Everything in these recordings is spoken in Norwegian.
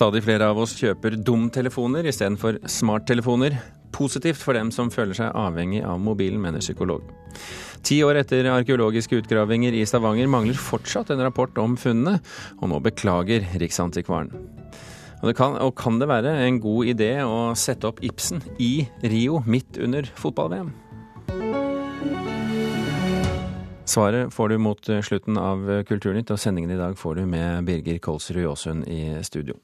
Stadig flere av oss kjøper dumtelefoner istedenfor smarttelefoner. Positivt for dem som føler seg avhengig av mobilen, mener psykolog. Ti år etter arkeologiske utgravinger i Stavanger mangler fortsatt en rapport om funnene, og nå beklager Riksantikvaren. Og, kan, og kan det være en god idé å sette opp Ibsen i Rio midt under fotball-VM? Svaret får du mot slutten av Kulturnytt, og sendingen i dag får du med Birger Kolsrud Jåsund i studio.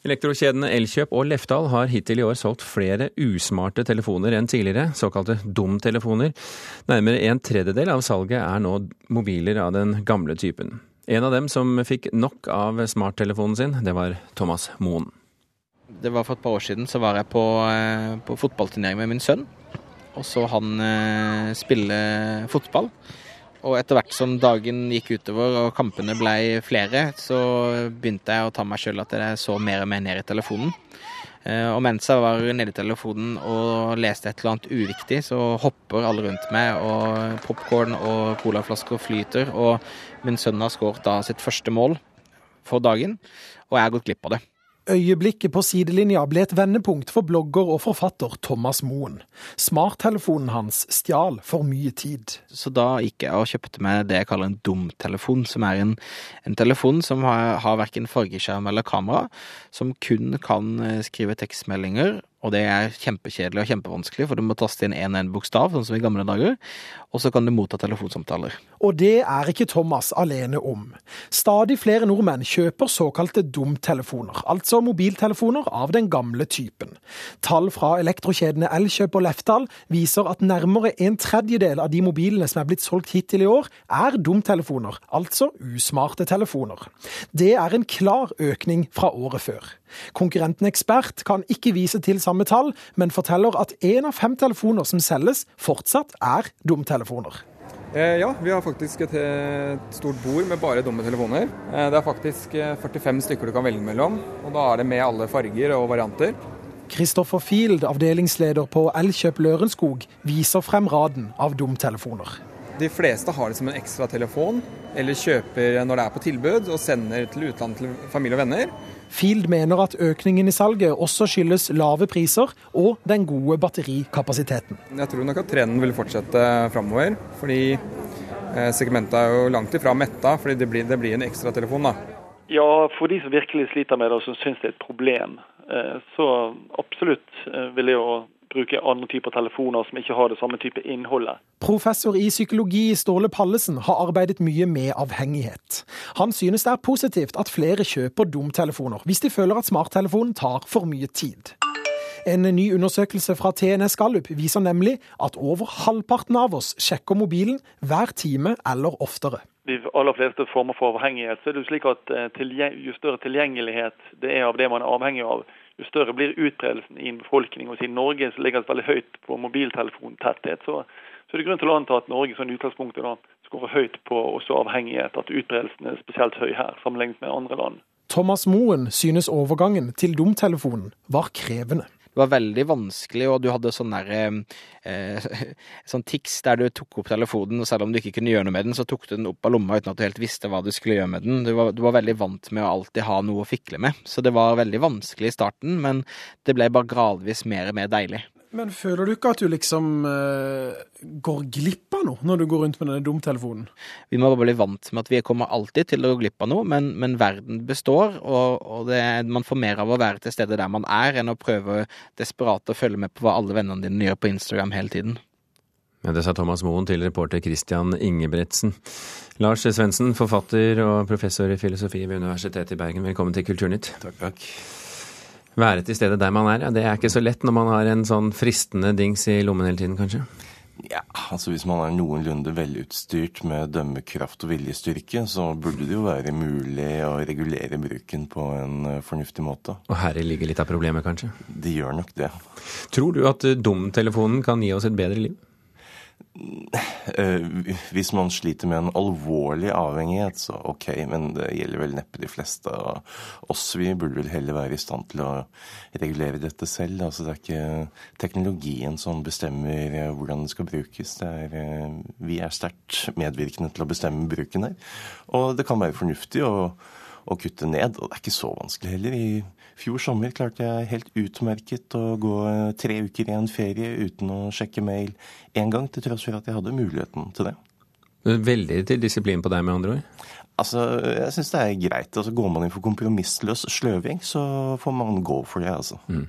Elektrokjedene Elkjøp og Lefdal har hittil i år solgt flere usmarte telefoner enn tidligere, såkalte dumtelefoner. Nærmere en tredjedel av salget er nå mobiler av den gamle typen. En av dem som fikk nok av smarttelefonen sin, det var Thomas Moen. Det var For et par år siden så var jeg på, eh, på fotballturnering med min sønn og så han eh, spille fotball. Og etter hvert som dagen gikk utover og kampene ble flere, så begynte jeg å ta meg sjøl at jeg så mer og mer ned i telefonen. Eh, og mens jeg var nede i telefonen og leste et eller annet uviktig, så hopper alle rundt meg, og popkorn og colaflasker flyter. Og min sønn har skåret da sitt første mål for dagen, og jeg har gått glipp av det. Øyeblikket på sidelinja ble et vendepunkt for blogger og forfatter Thomas Moen. Smarttelefonen hans stjal for mye tid. Så da gikk jeg og kjøpte meg det jeg kaller en dumtelefon, som er en, en telefon som har, har verken fargeskjerm eller kamera, som kun kan eh, skrive tekstmeldinger og det er kjempekjedelig og kjempevanskelig, for du må taste inn én og én bokstav, sånn som i gamle dager. Og så kan du motta telefonsamtaler. Og det er ikke Thomas alene om. Stadig flere nordmenn kjøper såkalte dumtelefoner, altså mobiltelefoner av den gamle typen. Tall fra elektrokjedene Elkjøp og Lefdal viser at nærmere en tredjedel av de mobilene som er blitt solgt hittil i år, er dumtelefoner, altså usmarte telefoner. Det er en klar økning fra året før. Konkurrenten Ekspert kan ikke vise til samme tall, men forteller at én av fem telefoner som selges, fortsatt er dumtelefoner. Eh, ja, vi har faktisk et, stort bord med bare dumme telefoner. Eh, det er faktisk 45 eh, stykker du kan velge mellom, og da er det med alle farger og varianter. Kristoffer Field, avdelingsleder på Elkjøp Lørenskog, viser frem raden av dumtelefoner. De fleste har det som en ekstra telefon, eller kjøper når det er på tilbud, og sender til utlandet til familie og venner. Field mener at økningen i salget også skyldes lave priser og den gode batterikapasiteten. Jeg tror nok at trenden vil fortsette framover, fordi eh, segmentet er jo langt ifra metta. fordi det blir, det blir en ekstratelefon. da. Ja, for de som virkelig sliter med det og som syns det er et problem, eh, så absolutt eh, vil jeg jo bruke andre typer telefoner som ikke har det samme type innholdet. Professor i psykologi Ståle Pallesen har arbeidet mye med avhengighet. Han synes det er positivt at flere kjøper dumtelefoner hvis de føler at smarttelefonen tar for mye tid. En ny undersøkelse fra TNS Gallup viser nemlig at over halvparten av oss sjekker mobilen hver time eller oftere. De aller fleste former for avhengighet, så er det jo slik at eh, jo større tilgjengelighet det er av det man er avhengig av, jo større blir utbredelsen i en befolkning. Og siden Norge ligger veldig høyt på mobiltelefontetthet, så, så er det grunn til å anta at Norge sånn utgangspunktet da skårer høyt på også avhengighet, at utbredelsen er spesielt høy her sammenlignet med andre land. Thomas Moen synes overgangen til dumtelefonen var krevende. Det var veldig vanskelig, og du hadde sånn derre eh, sånn tics der du tok opp telefonen, og selv om du ikke kunne gjøre noe med den, så tok du den opp av lomma uten at du helt visste hva du skulle gjøre med den. Du var, du var veldig vant med å alltid ha noe å fikle med, så det var veldig vanskelig i starten, men det ble bare gradvis mer og mer deilig. Men føler du ikke at du liksom uh, går glipp av noe når du går rundt med denne dumtelefonen? Vi må bare bli vant med at vi kommer alltid til å gå glipp av noe, men, men verden består, og, og det, man får mer av å være til stede der man er, enn å prøve desperat å følge med på hva alle vennene dine gjør på Instagram hele tiden. Men det sa Thomas Moen til reporter Christian Ingebretsen. Lars Svendsen, forfatter og professor i filosofi ved Universitetet i Bergen, velkommen til Kulturnytt. Takk, takk. Være til stede der man er, ja, det er ikke så lett når man har en sånn fristende dings i lommen hele tiden, kanskje? Ja, altså hvis man er noenlunde velutstyrt med dømmekraft og viljestyrke, så burde det jo være mulig å regulere bruken på en eh, fornuftig måte. Og her ligger litt av problemet, kanskje? Det gjør nok det. Tror du at dumtelefonen kan gi oss et bedre liv? Eh, hvis man sliter med en alvorlig avhengighet, så ok, men det gjelder vel neppe de fleste av oss. Vi burde vel heller være i stand til å regulere dette selv. Altså, det er ikke teknologien som bestemmer eh, hvordan det skal brukes. Det er, eh, vi er sterkt medvirkende til å bestemme bruken her. Og det kan være fornuftig å å kutte ned. Og det er ikke så vanskelig heller. I fjor sommer klarte jeg helt utmerket å gå tre uker i en ferie uten å sjekke mail én gang, til tross for at jeg hadde muligheten til det. Veldig til disiplin på deg, med andre ord? Altså, jeg syns det er greit. Altså, Går man inn for kompromissløs sløving, så får man gå for det, altså. Mm.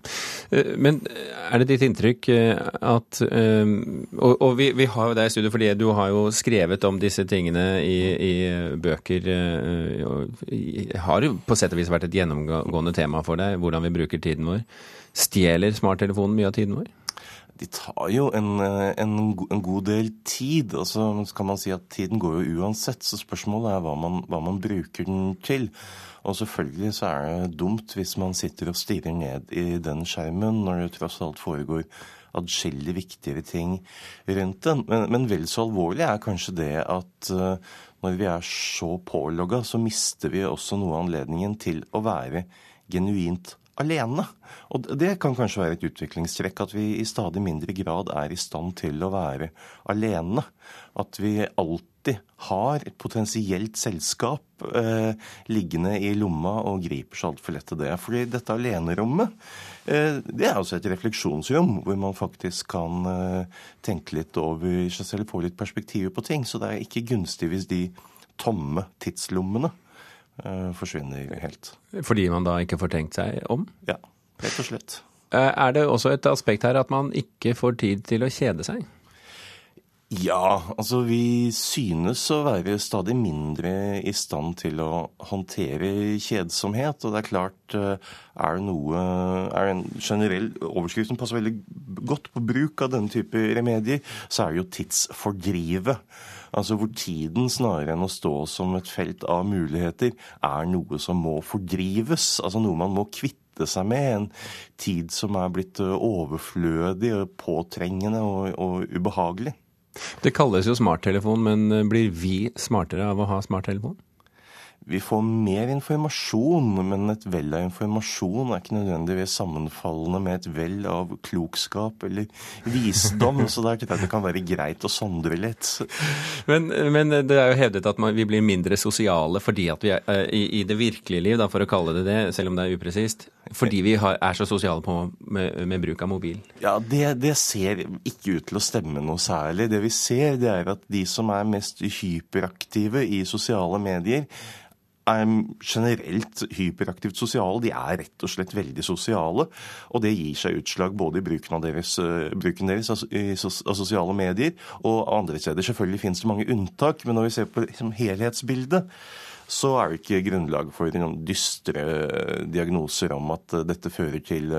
Men er det ditt inntrykk at Og, og vi, vi, har jo deg i studio fordi du har jo skrevet om disse tingene i, i bøker. Og har jo på sett og vis vært et gjennomgående tema for deg, hvordan vi bruker tiden vår. Stjeler smarttelefonen mye av tiden vår? De tar jo en, en, en, god del tid. og så kan man si at tiden går jo uansett, så spørsmålet er hva man, hva man, bruker den til. Og selvfølgelig så er det dumt hvis man sitter og stirrer ned i den skjermen når det tross alt foregår adskillig viktigere ting rundt den. Men, men vel så alvorlig er kanskje det at uh, når vi er så pålogga, så mister vi også noe av anledningen til å være genuint alene. Og det kan kanskje være et utviklingstrekk at vi i stadig mindre grad er i stand til å være alene. At vi alltid har et potensielt selskap eh, liggende i lomma og griper seg altfor lett til det. Fordi dette alenerommet, eh, det er også et refleksjonsrom hvor man faktisk kan eh, tenke litt over seg selv, få litt perspektiver på ting. Så det er ikke gunstig hvis de tomme tidslommene forsvinner helt. Fordi man da ikke får tenkt seg om? Ja, rett og slett. Eh, er det også et aspekt her at man ikke får tid til å kjede seg? Ja, altså vi synes å være stadig mindre i stand til å håndtere kjedsomhet. Og det er klart, eh, er det noe Er en generell overskrift som passer veldig godt på bruk av denne type remedier, så er det jo tidsfordrivet. Altså hvor tiden snarere enn å stå som et felt av muligheter, er noe som må fordrives. Altså noe man må kvitte seg med. En tid som er blitt overflødig, påtrengende og, og ubehagelig. Det kalles jo smarttelefon, men blir vi smartere av å ha smarttelefon? Vi får mer informasjon, men et vell av informasjon er ikke nødvendigvis sammenfallende med et vell av klokskap eller visdom. så der tror jeg det kan være greit å sondre litt. Men, men det er jo hevdet at man, vi blir mindre sosiale fordi at vi er eh, i, i, det virkelige liv, da, for å kalle det det, selv om det er upresist. Fordi vi har, er så sosiale på, med, med, bruk av mobil. Ja, det, det ser ikke ut til å stemme noe særlig. Det vi ser, det er at de som er mest hyperaktive i sosiale medier, er generelt hyperaktivt sosiale. De er rett og slett veldig sosiale. Og det gir seg utslag både i bruken, av deres, uh, bruken deres av, sosiale medier og andre steder. Selvfølgelig finnes det mange unntak, men når vi ser på liksom, helhetsbildet, så er det ikke grunnlag for noen dystre diagnoser om at uh, dette fører til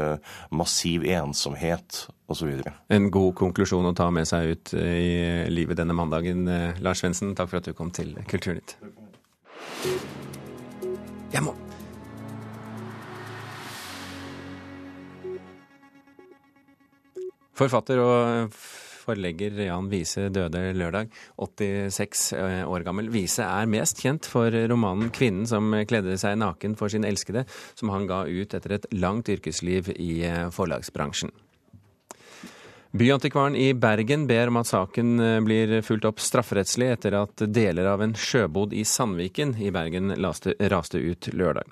massiv ensomhet osv. En god konklusjon å ta med seg ut i livet denne mandagen. Lars Svendsen, takk for at du kom til Kulturnytt. Jeg må Forfatter og forlegger Jan Wiese døde lørdag, 86 eh, år gammel. Wiese er mest kjent for romanen 'Kvinnen som kledde seg naken for sin elskede', som han ga ut etter et langt yrkesliv i eh, forlagsbransjen. Byantikvaren i Bergen ber om at saken eh, blir fulgt opp strafferettslig etter at deler av en sjøbod i Sandviken i Bergen raste ut lørdag.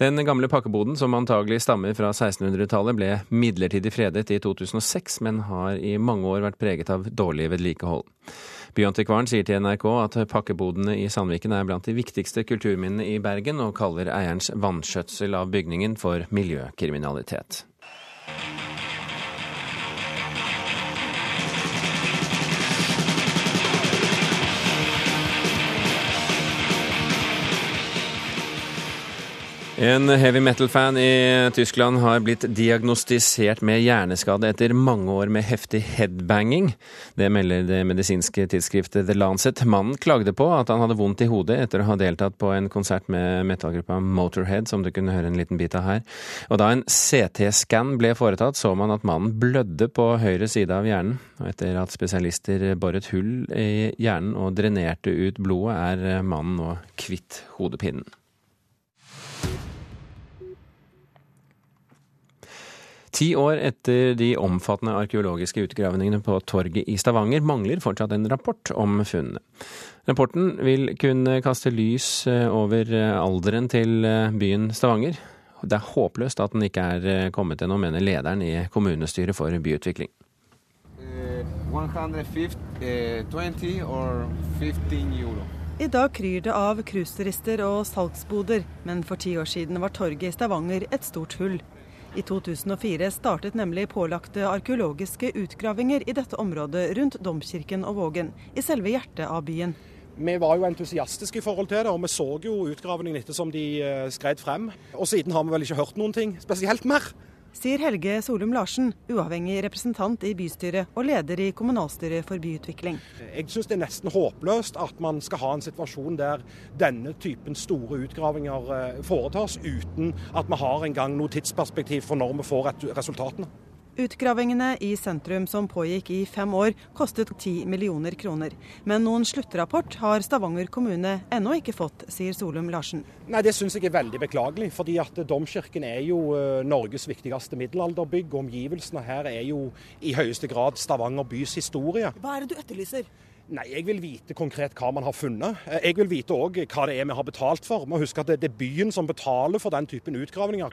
Den gamle pakkeboden, som antagelig stammer fra 1600-tallet, ble midlertidig fredet i 2006, men har i mange år vært preget av dårlig vedlikehold. Byantikvaren sier til NRK at pakkebodene i Sandviken er blant de viktigste kulturminnene i Bergen, og kaller eierens vanskjøtsel av bygningen for miljøkriminalitet. En heavy metal-fan i Tyskland har blitt diagnostisert med hjerneskade etter mange år med heftig headbanging. Det melder det medisinske tidsskriftet The Lancet. Mannen klagde på at han hadde vondt i hodet etter å ha deltatt på en konsert med metallgruppa Motorhead, som du kunne høre en liten bit av her. Og da en CT-skann ble foretatt, så man at mannen blødde på høyre side av hjernen. Og etter at spesialister boret hull i hjernen og drenerte ut blodet, er mannen nå kvitt hodepinen. Ti år etter de omfattende arkeologiske utgravningene på torget i Stavanger, mangler fortsatt en rapport om funnene. Rapporten vil kunne kaste lys eh, over eh, alderen til eh, byen Stavanger. Det er håpløst at den ikke er kommet ennå, mener lederen i kommunestyret for byutvikling. 150, 20 or 15 euro. I dag kryr det av cruiseturister og salgsboder, men for ti år siden var torget i Stavanger et stort hull. I 2004 startet nemlig pålagte arkeologiske utgravinger i dette området rundt Domkirken og Vågen, i selve hjertet av byen. Vi var jo entusiastiske i forhold til det, og vi så jo utgravningen ettersom de eh, skred frem. Og siden har vi vel ikke hørt noen ting spesielt mer sier Helge Solum Larsen, uavhengig representant i bystyret og leder i kommunalstyret for byutvikling. Jeg syns det er nesten håpløst at man skal ha en situasjon der denne typen store utgravinger eh, foretas, uten at vi har engang noe tidsperspektiv for når vi får resultatene. Utgravingene i sentrum som pågikk i fem år, kostet 10 millioner kroner. Men noen sluttrapport har Stavanger kommune ennå ikke fått, sier Solum Larsen. Nei, Det syns jeg er veldig beklagelig. fordi at Domkirken er jo eh, Norges viktigste middelalderbygg. og Omgivelsene her er jo i høyeste grad Stavanger bys historie. Hva er det du etterlyser? Nei, Jeg vil vite konkret hva man har funnet. Eh, jeg vil vite òg hva det er vi har betalt for. Må huske at det er byen som betaler for den typen utgravninger.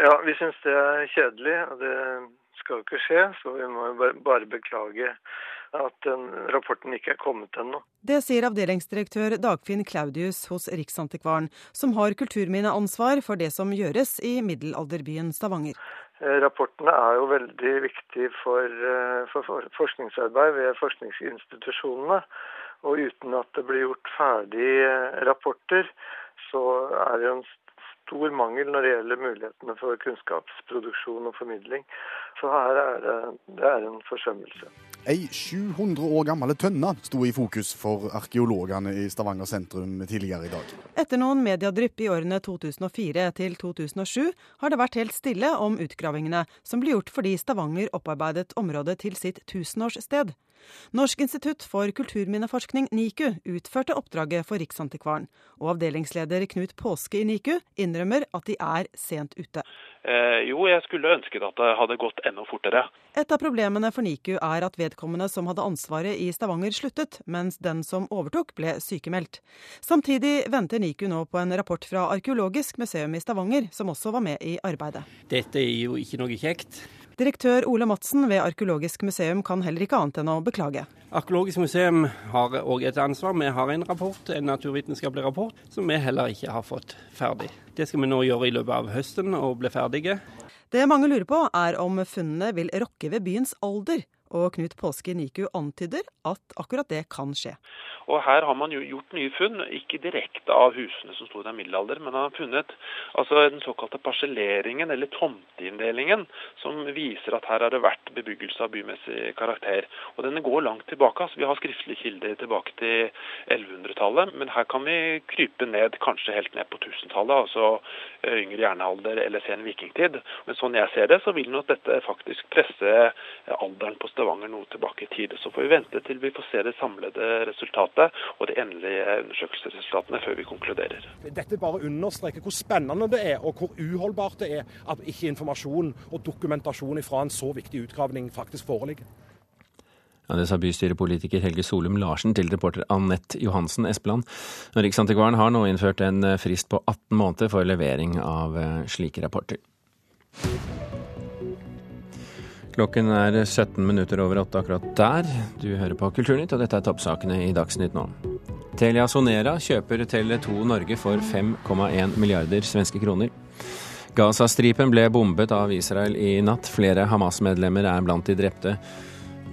Ja, vi syns det er kjedelig. det skal jo ikke skje, så vi må bare beklage at den rapporten ikke er kommet ennå. Det sier avdelingsdirektør Dagfinn Claudius hos Riksantikvaren, som har kulturminneansvar for det som gjøres i middelalderbyen Stavanger. Eh, rapportene er jo veldig viktige for, eh, for forskningsarbeid ved forskningsinstitusjonene. Og uten at det blir gjort ferdig eh, rapporter, så er det jo en stor mangel når det gjelder mulighetene for kunnskapsproduksjon og formidling. Så her er det, det er en forsømmelse. Ei 700 år gammel tønne sto i fokus for arkeologene i Stavanger sentrum tidligere i dag. Etter noen mediedrypp i årene 2004 til 2007 har det vært helt stille om utgravingene, som ble gjort fordi Stavanger opparbeidet området til sitt tusenårssted. Norsk institutt for kulturminneforskning, NIKU, utførte oppdraget for Riksantikvaren. Og avdelingsleder Knut Påske i NIKU innrømmer at de er sent ute. Eh, jo, jeg skulle ønsket at det hadde gått enda fortere. Et av problemene for NIKU er at vedkommende som hadde ansvaret i Stavanger sluttet, mens den som overtok ble sykemeldt. Samtidig venter NIKU nå på en rapport fra Arkeologisk museum i Stavanger, som også var med i arbeidet. Dette er jo ikke noe kjekt. Direktør Ole Madsen ved Arkeologisk museum kan heller ikke annet enn å beklage. Arkeologisk museum har òg et ansvar. Vi har en rapport, en naturvitenskapelig rapport, som vi heller ikke har fått ferdig. Det skal vi nå gjøre i løpet av høsten og bli ferdige. Det mange lurer på, er om funnene vil rokke ved byens alder og Knut Påske Niku antyder at akkurat det kan skje. Og Her har man jo gjort nye funn, ikke direkte av husene som sto i middelalder, men har funnet altså den såkalte parselleringen, eller tomteinndelingen, som viser at her har det vært bebyggelse av bymessig karakter. Og Denne går langt tilbake. altså Vi har skriftlige kilder tilbake til 1100-tallet, men her kan vi krype ned, kanskje helt ned på 1000-tallet, altså eh, yngre jernalder eller sen vikingtid. Men sånn jeg ser det, så vil nok dette faktisk presse alderen på Stavanger Stavanger noe tilbake i tid. Så får vi vente til vi får se det samlede resultatet og de endelige undersøkelsesresultatene før vi konkluderer. Dette bare understreker hvor spennende det er, og hvor uholdbart det er at ikke informasjon og dokumentasjon fra en så viktig utgravning faktisk foreligger. Ja, Det sa bystyrepolitiker Helge Solum Larsen til reporter Anette Johansen Espeland. Riksantikvaren har nå innført en frist på 18 måneder for levering av eh, slike rapporter. Klokken er 17 minutter over åtte akkurat der. Du hører på Kulturnytt, og dette er toppsakene i Dagsnytt nå. Telia Sonera kjøper Tele2 Norge for 5,1 milliarder svenske kroner. Gazastripen ble bombet av Israel i natt. Flere Hamas-medlemmer er blant de drepte.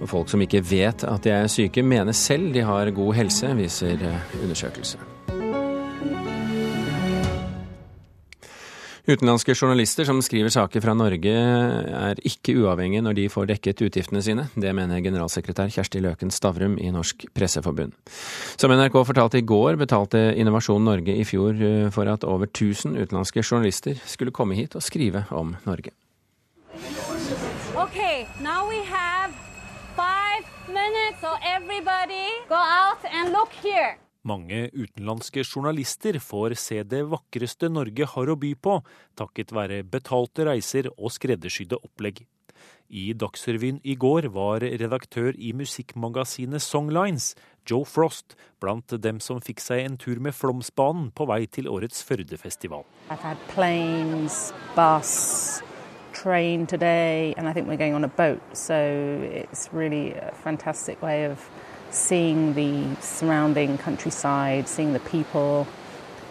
Og folk som ikke vet at de er syke, mener selv de har god helse, viser undersøkelse. Utenlandske journalister som skriver saker fra Norge er ikke uavhengige når de får dekket utgiftene sine. Det mener generalsekretær Kjersti Løken Stavrum i Norsk Presseforbund. Som NRK fortalte i går, betalte Innovasjon Norge i fjor eh, for at over 1000 utenlandske journalister skulle komme hit og skrive om Norge. Okay, now we have five minutes, so everybody go out and look here. Mange utenlandske journalister får se det vakreste Norge har å by på, takket være betalte reiser og skreddersydde opplegg. I Dagsrevyen i går var redaktør i musikkmagasinet Songlines, Joe Frost, blant dem som fikk seg en tur med Flåmsbanen på vei til årets Førdefestival. Planes, bus, train today, and I think we're going on a boat. So it's really a fantastic way of seeing the surrounding countryside, seeing the people,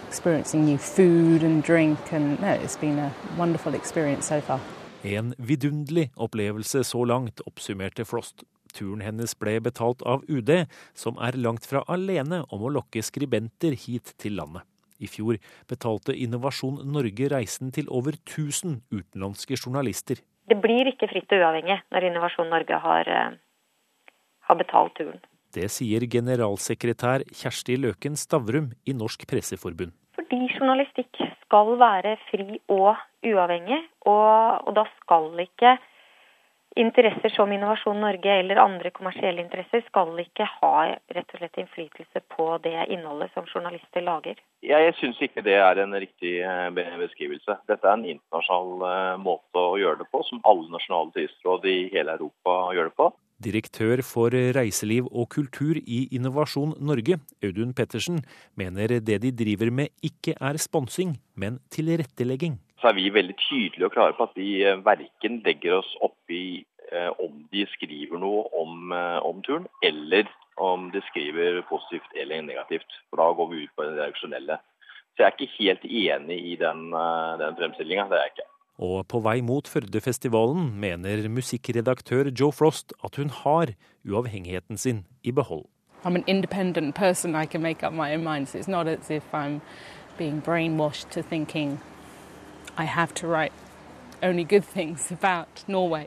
experiencing new food and drink, and no, it's been a wonderful experience so far. En vidunderlig opplevelse så langt, oppsummerte Frost. Turen hennes ble betalt av UD, som er langt fra alene om å lokke skribenter hit til landet. I fjor betalte Innovasjon Norge reisen til over 1000 utenlandske journalister. Det blir ikke fritt og uavhengig når Innovasjon Norge har, eh, har betalt turen. Det sier generalsekretær Kjersti Løken Stavrum i Norsk Presseforbund. Fordi journalistikk skal være fri og uavhengig, og, og da skal ikke interesser som Innovasjon Norge eller andre kommersielle interesser skal ikke ha rett og slett innflytelse på det innholdet som journalister lager. Jeg syns ikke det er en riktig eh, beskrivelse. Dette er en internasjonal eh, måte å gjøre det på, som alle nasjonale turistråd i hele Europa gjør det på. Direktør for reiseliv og kultur i Innovasjon Norge, Audun Pettersen, mener det de driver med ikke er sponsing, men tilrettelegging så er vi veldig tydelige og klare på at vi eh, verken legger oss opp i eh, om de skriver noe om, eh, om, turen, eller om de skriver positivt eller negativt. For da går vi ut på det reaksjonelle. Så jeg er ikke helt enig i den, den fremstillinga. Det er jeg ikke. Og på vei mot Førdefestivalen mener musikkredaktør Joe Frost at hun har uavhengigheten sin i behold. I'm an independent person. I can make up my own mind. So it's not as if I'm being brainwashed to thinking i have to write only good things about Norway.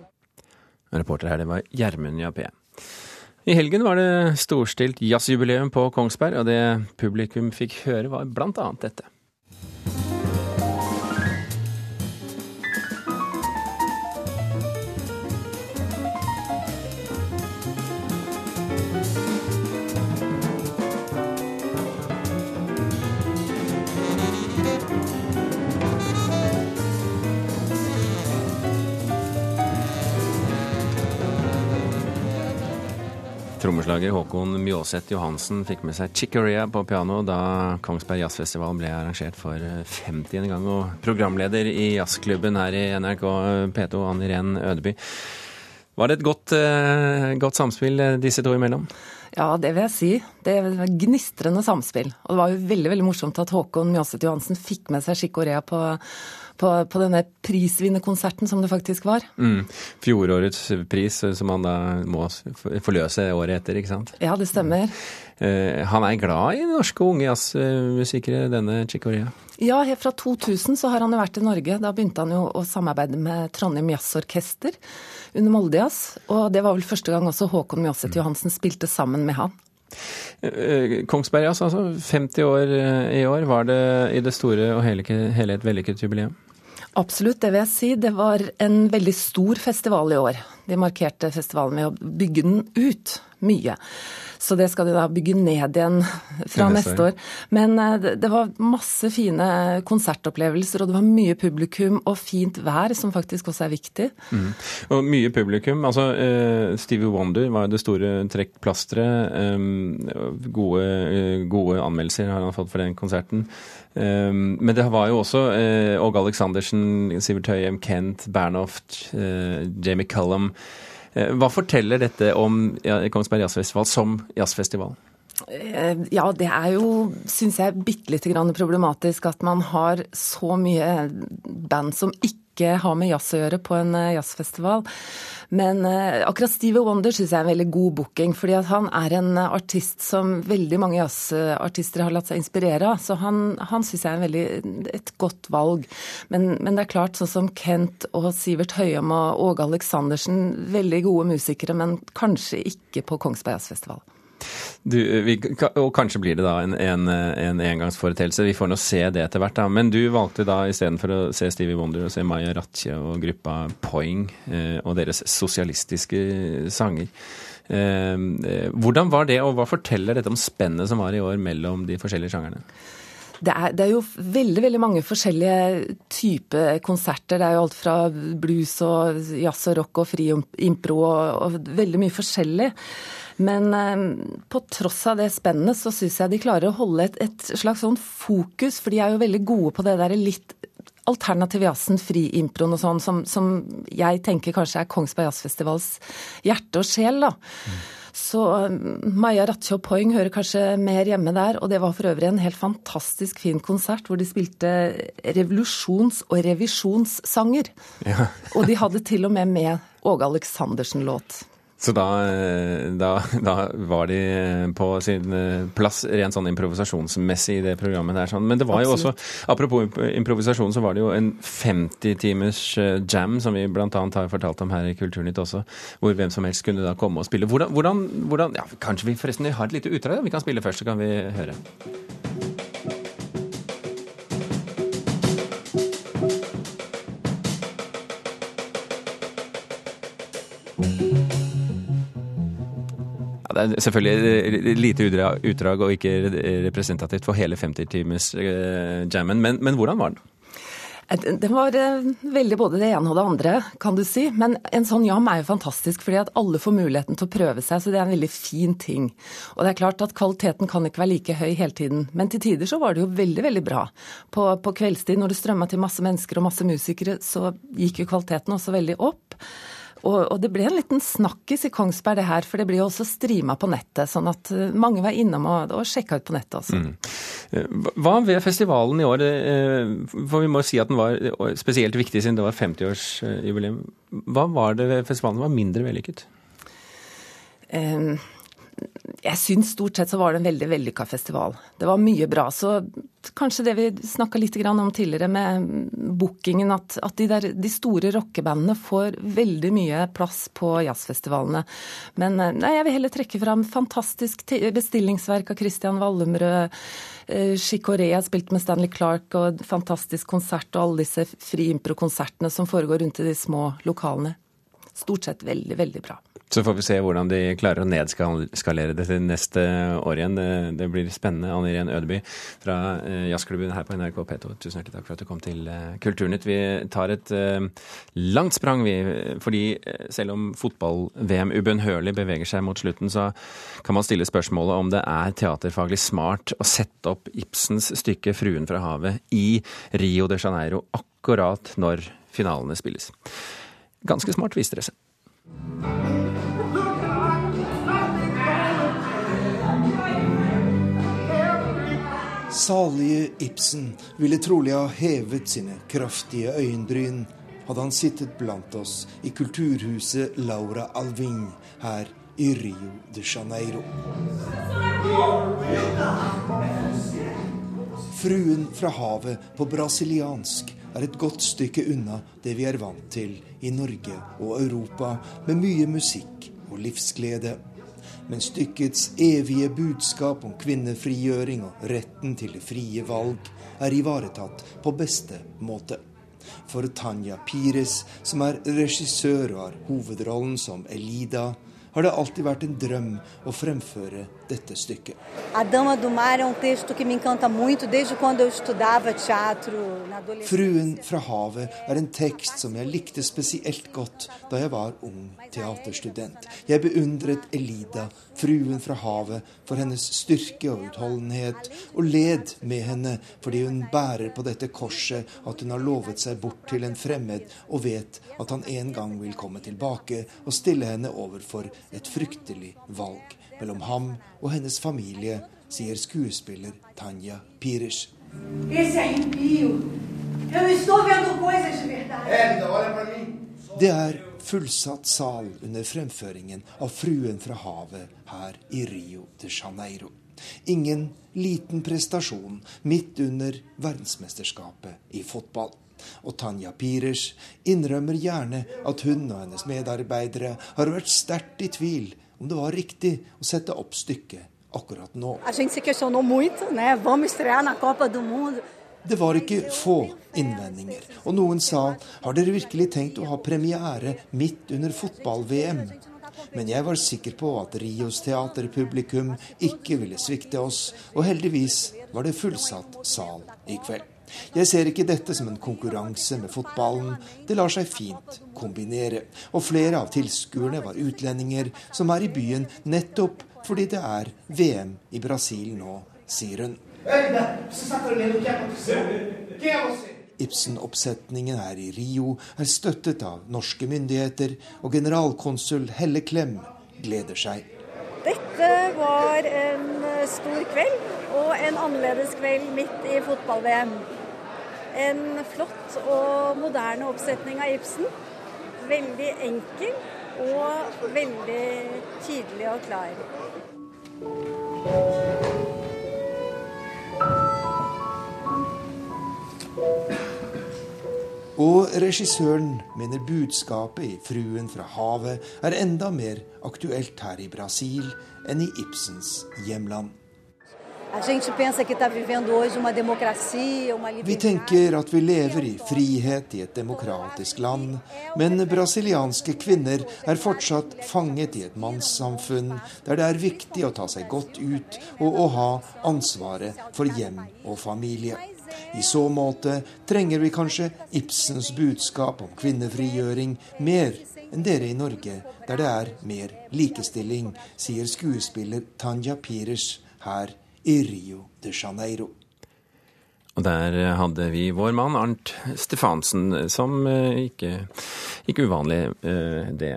Reporter her, det var Gjermund Jappé. I helgen var det storstilt jazzjubileum på Kongsberg, og det publikum fikk høre var blant annet dette. Trommeslager Håkon Mjåseth Johansen fikk med seg Chicoria på piano da Kongsberg Jazzfestival ble arrangert for 50. gang. Og programleder i jazzklubben her i NRK P2, Ann Irén Ødeby. Var det et godt, eh, godt, samspill eh, disse to imellom? Ja, det vil jeg si. Det var gnistrende samspill. Og det var jo veldig veldig morsomt at Håkon Mjåseth Johansen fikk med seg Chicorea på på, på denne prisvinnerkonserten som det faktisk var. Mm. Fjorårets pris, som han da må forløse året etter, ikke sant? Ja, det stemmer. Mm. han er glad i norske unge jazzmusikere, denne Chicorea? Ja, helt fra 2000 så har han jo vært i Norge. Da begynte han jo å samarbeide med Trondheim Jazzorkester under Moldejazz. Og det var vel første gang også Håkon Mjåseth Johansen spilte sammen med han. Eh, Kongsberg Jazz, altså 50 år i år. Var det i det store og hele, hele et vellykket jubileum? Absolutt, det vil jeg si. Det var en veldig stor festival i år. De markerte festivalen med å bygge den ut mye. Så det skal de da bygge ned igjen fra neste år. Men eh, det var masse fine konsertopplevelser, og det var mye publikum og fint vær, som faktisk også er viktig. Mm. Og mye publikum. Altså, uh, Stevie Wonder var det store trekkplasteret. Um, gode, gode anmeldelser har han fått for den konserten. Men det var jo også Åge Aleksandersen, Sivert Høyem, Kent, Bernhoft, Jamie Cullum. Eh, hva forteller dette om Kongsberg Jazzfestival som jazzfestival? Eh, ja, det er jo, syns jeg, bitte lite grann problematisk at man har så mye band som ikke har med jazz å gjøre på en eh, jazzfestival. Men uh, akkurat Stevie Wonder syns jeg er en veldig god booking. fordi han er en artist som veldig mange jazzartister har latt seg inspirere av. Så han, han syns jeg er veldig, et godt valg. Men, men, det er klart, sånn som Kent og Sivert Høyem og Åge Aleksandersen, veldig gode musikere, men kanskje ikke på Kongsberg Jazzfestival. Du, vi, og kanskje blir det da en, en, en engangsforeteelse. Vi får nå se det etter hvert. da. Men du valgte da istedenfor å se Stevie Wonder, å se Maya Ratche og gruppa Poing eh, og deres sosialistiske sanger. Hvordan var det, og hva forteller dette om spennet som var i år mellom de forskjellige sjangerne? Det er, det er, jo veldig veldig mange forskjellige typer konserter. Det er jo alt fra blues og jazz og rock og fri impro og, og veldig mye forskjellig. Men eh, på tross av det spennet, så syns jeg de klarer å holde et, et slags sånn fokus, for de er jo veldig gode på det der litt alternativ jazzen, friimproen og sånn, som, som, jeg tenker kanskje er Kongsberg Jazzfestivals hjerte og sjel, da. Mm. Så um, Maja Ratcho Poing hører kanskje mer hjemme der, og det var for øvrig en helt fantastisk fin konsert hvor de spilte revolusjons- og revisjonssanger. Ja. og de hadde til og med med Åge Aleksandersen-låt. Så da, eh, da, da, var de på sin eh, plass rent sånn improvisasjonsmessig i det programmet der. Sånn. Men det var jo også, apropos improvisasjon, så var det jo en 50 timers eh, jam, som vi bl.a. har fortalt om her i Kulturnytt også, hvor hvem som helst kunne da komme og spille. Hvordan, hvordan, hvordan ja, Kanskje vi forresten har et lite utdrag? Vi kan spille først, så kan vi høre. Det er selvfølgelig lite utdrag og ikke representativt for hele 50-timers-jammen. Men, men hvordan var den? Den var eh, veldig både det ene og det andre, kan du si. Men en sånn jam er jo fantastisk, fordi at alle får muligheten til å prøve seg. Så det er en veldig fin ting. Og det er klart at kvaliteten kan ikke være like høy hele tiden. Men til tider så var det jo veldig, veldig bra. På, på kveldstid når det strømma til masse mennesker og masse musikere, så gikk jo kvaliteten også veldig opp. Og, og, det ble en liten snakkis i Kongsberg, det her, for det blir jo også streama på nettet. Sånn at eh, mange var innom og, og sjekka ut på nettet også. Mm. Eh, hva ved festivalen i år? Eh, for vi må si at den var spesielt viktig siden det var 50-årsjubileum. Hva var det ved festivalen som var mindre vellykket? Um, jeg syns stort sett så var det en veldig vellykka festival. Det var mye bra. Så kanskje det vi snakka litt om tidligere med bookingen, at, at de, der, de, store rockebandene får veldig mye plass på jazzfestivalene. Men eh, nei, jeg vil heller trekke fram fantastisk bestillingsverk av Christian Wallumrød. Chicorea har spilt med Stanley Clark, og fantastisk konsert, og alle disse friimpro-konsertene som foregår rundt i de små lokalene. Stort sett veldig, veldig bra. Så får vi se hvordan de klarer å nedskalere det til neste år igjen. Det, blir spennende. Anne Irén Ødeby fra eh, jazzklubben her på NRK P2, tusen hjertelig takk for at du kom til eh, Kulturnytt. Vi tar et uh, langt sprang, vi. Fordi selv om fotball-VM ubønnhørlig beveger seg mot slutten, så kan man stille spørsmålet om det er teaterfaglig smart å sette opp Ibsens stykke 'Fruen fra havet' i Rio de Janeiro akkurat når finalene spilles. Ganske smart, viste det seg. Salige Ibsen ville trolig ha hevet sine kraftige øyenbryn hadde han sittet blant oss i kulturhuset Laura Alving her i Rio de Janeiro. Fruen fra havet på brasiliansk er et godt stykke unna det vi er vant til i Norge og Europa, med mye musikk og livsglede men stykkets evige budskap om kvinnefrigjøring og retten til det frie valg er ivaretatt på beste måte. For Tanja Pires, som er regissør og har hovedrollen som Elida, har det alltid vært en drøm å fremføre dette stykket. Um. Fruen fra havet er en tekst som jeg likte spesielt godt da jeg var ung teaterstudent. Jeg beundret Elida, fruen fra havet, for hennes styrke og utholdenhet, og led med henne fordi hun bærer på dette korset at hun har lovet seg bort til en fremmed og vet at han en gang vil komme tilbake og stille henne overfor et fryktelig valg mellom ham og hennes familie, sier skuespiller Tanja Pires. Det er fullsatt sal under fremføringen av 'Fruen fra havet' her i Rio de Janeiro. Ingen liten prestasjon midt under verdensmesterskapet i fotball. Og Tanja Pires innrømmer gjerne at hun og hennes medarbeidere har vært sterkt i tvil om det var riktig å sette opp stykket akkurat nå. Det var ikke få innvendinger, og noen sa har dere virkelig tenkt å ha premiere midt under fotball-VM? Men jeg var sikker på at Rios teaterpublikum ikke ville svikte oss, og heldigvis var det fullsatt sal i kveld. Jeg ser ikke dette som en konkurranse med fotballen, det lar seg fint kombinere. Og flere av tilskuerne var utlendinger som er i byen nettopp fordi det er VM i Brasil nå, sier hun. Ibsen-oppsetningen her i Rio er støttet av norske myndigheter, og generalkonsul Helle Klem gleder seg. Dette var en stor kveld, og en annerledes kveld midt i fotball-VM. En flott og moderne oppsetning av Ibsen. Veldig enkel og veldig tydelig og klar. Og regissøren mener budskapet i 'Fruen fra havet' er enda mer aktuelt her i Brasil enn i Ibsens hjemland. Vi tenker at vi lever i frihet i et demokratisk land, men brasilianske kvinner er fortsatt fanget i et mannssamfunn der det er viktig å ta seg godt ut og å ha ansvaret for hjem og familie. I så måte trenger vi kanskje Ibsens budskap om kvinnefrigjøring mer enn dere i Norge, der det er mer likestilling, sier skuespiller Tanja Pires her i Rio de Janeiro. Og der hadde vi vår mann Arnt Stefansen, som ikke, ikke uvanlig det.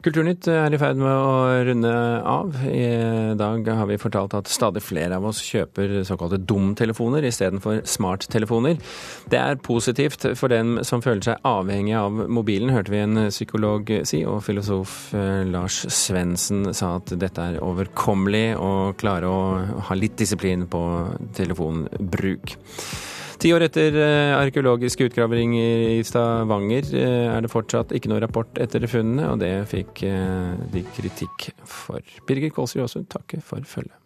Kulturnytt er i ferd med å runde av. I dag har vi fortalt at stadig flere av oss kjøper såkalte dumtelefoner istedenfor smarttelefoner. Det er positivt for dem som føler seg avhengig av mobilen, hørte vi en psykolog si, og filosof Lars Svendsen sa at dette er overkommelig å klare å ha litt disiplin på telefonbruk. Ti år etter arkeologiske utgravinger i Stavanger er det fortsatt ikke noe rapport etter funnene, og det fikk de kritikk for. Birger Kålsrud Aasund takker for følget.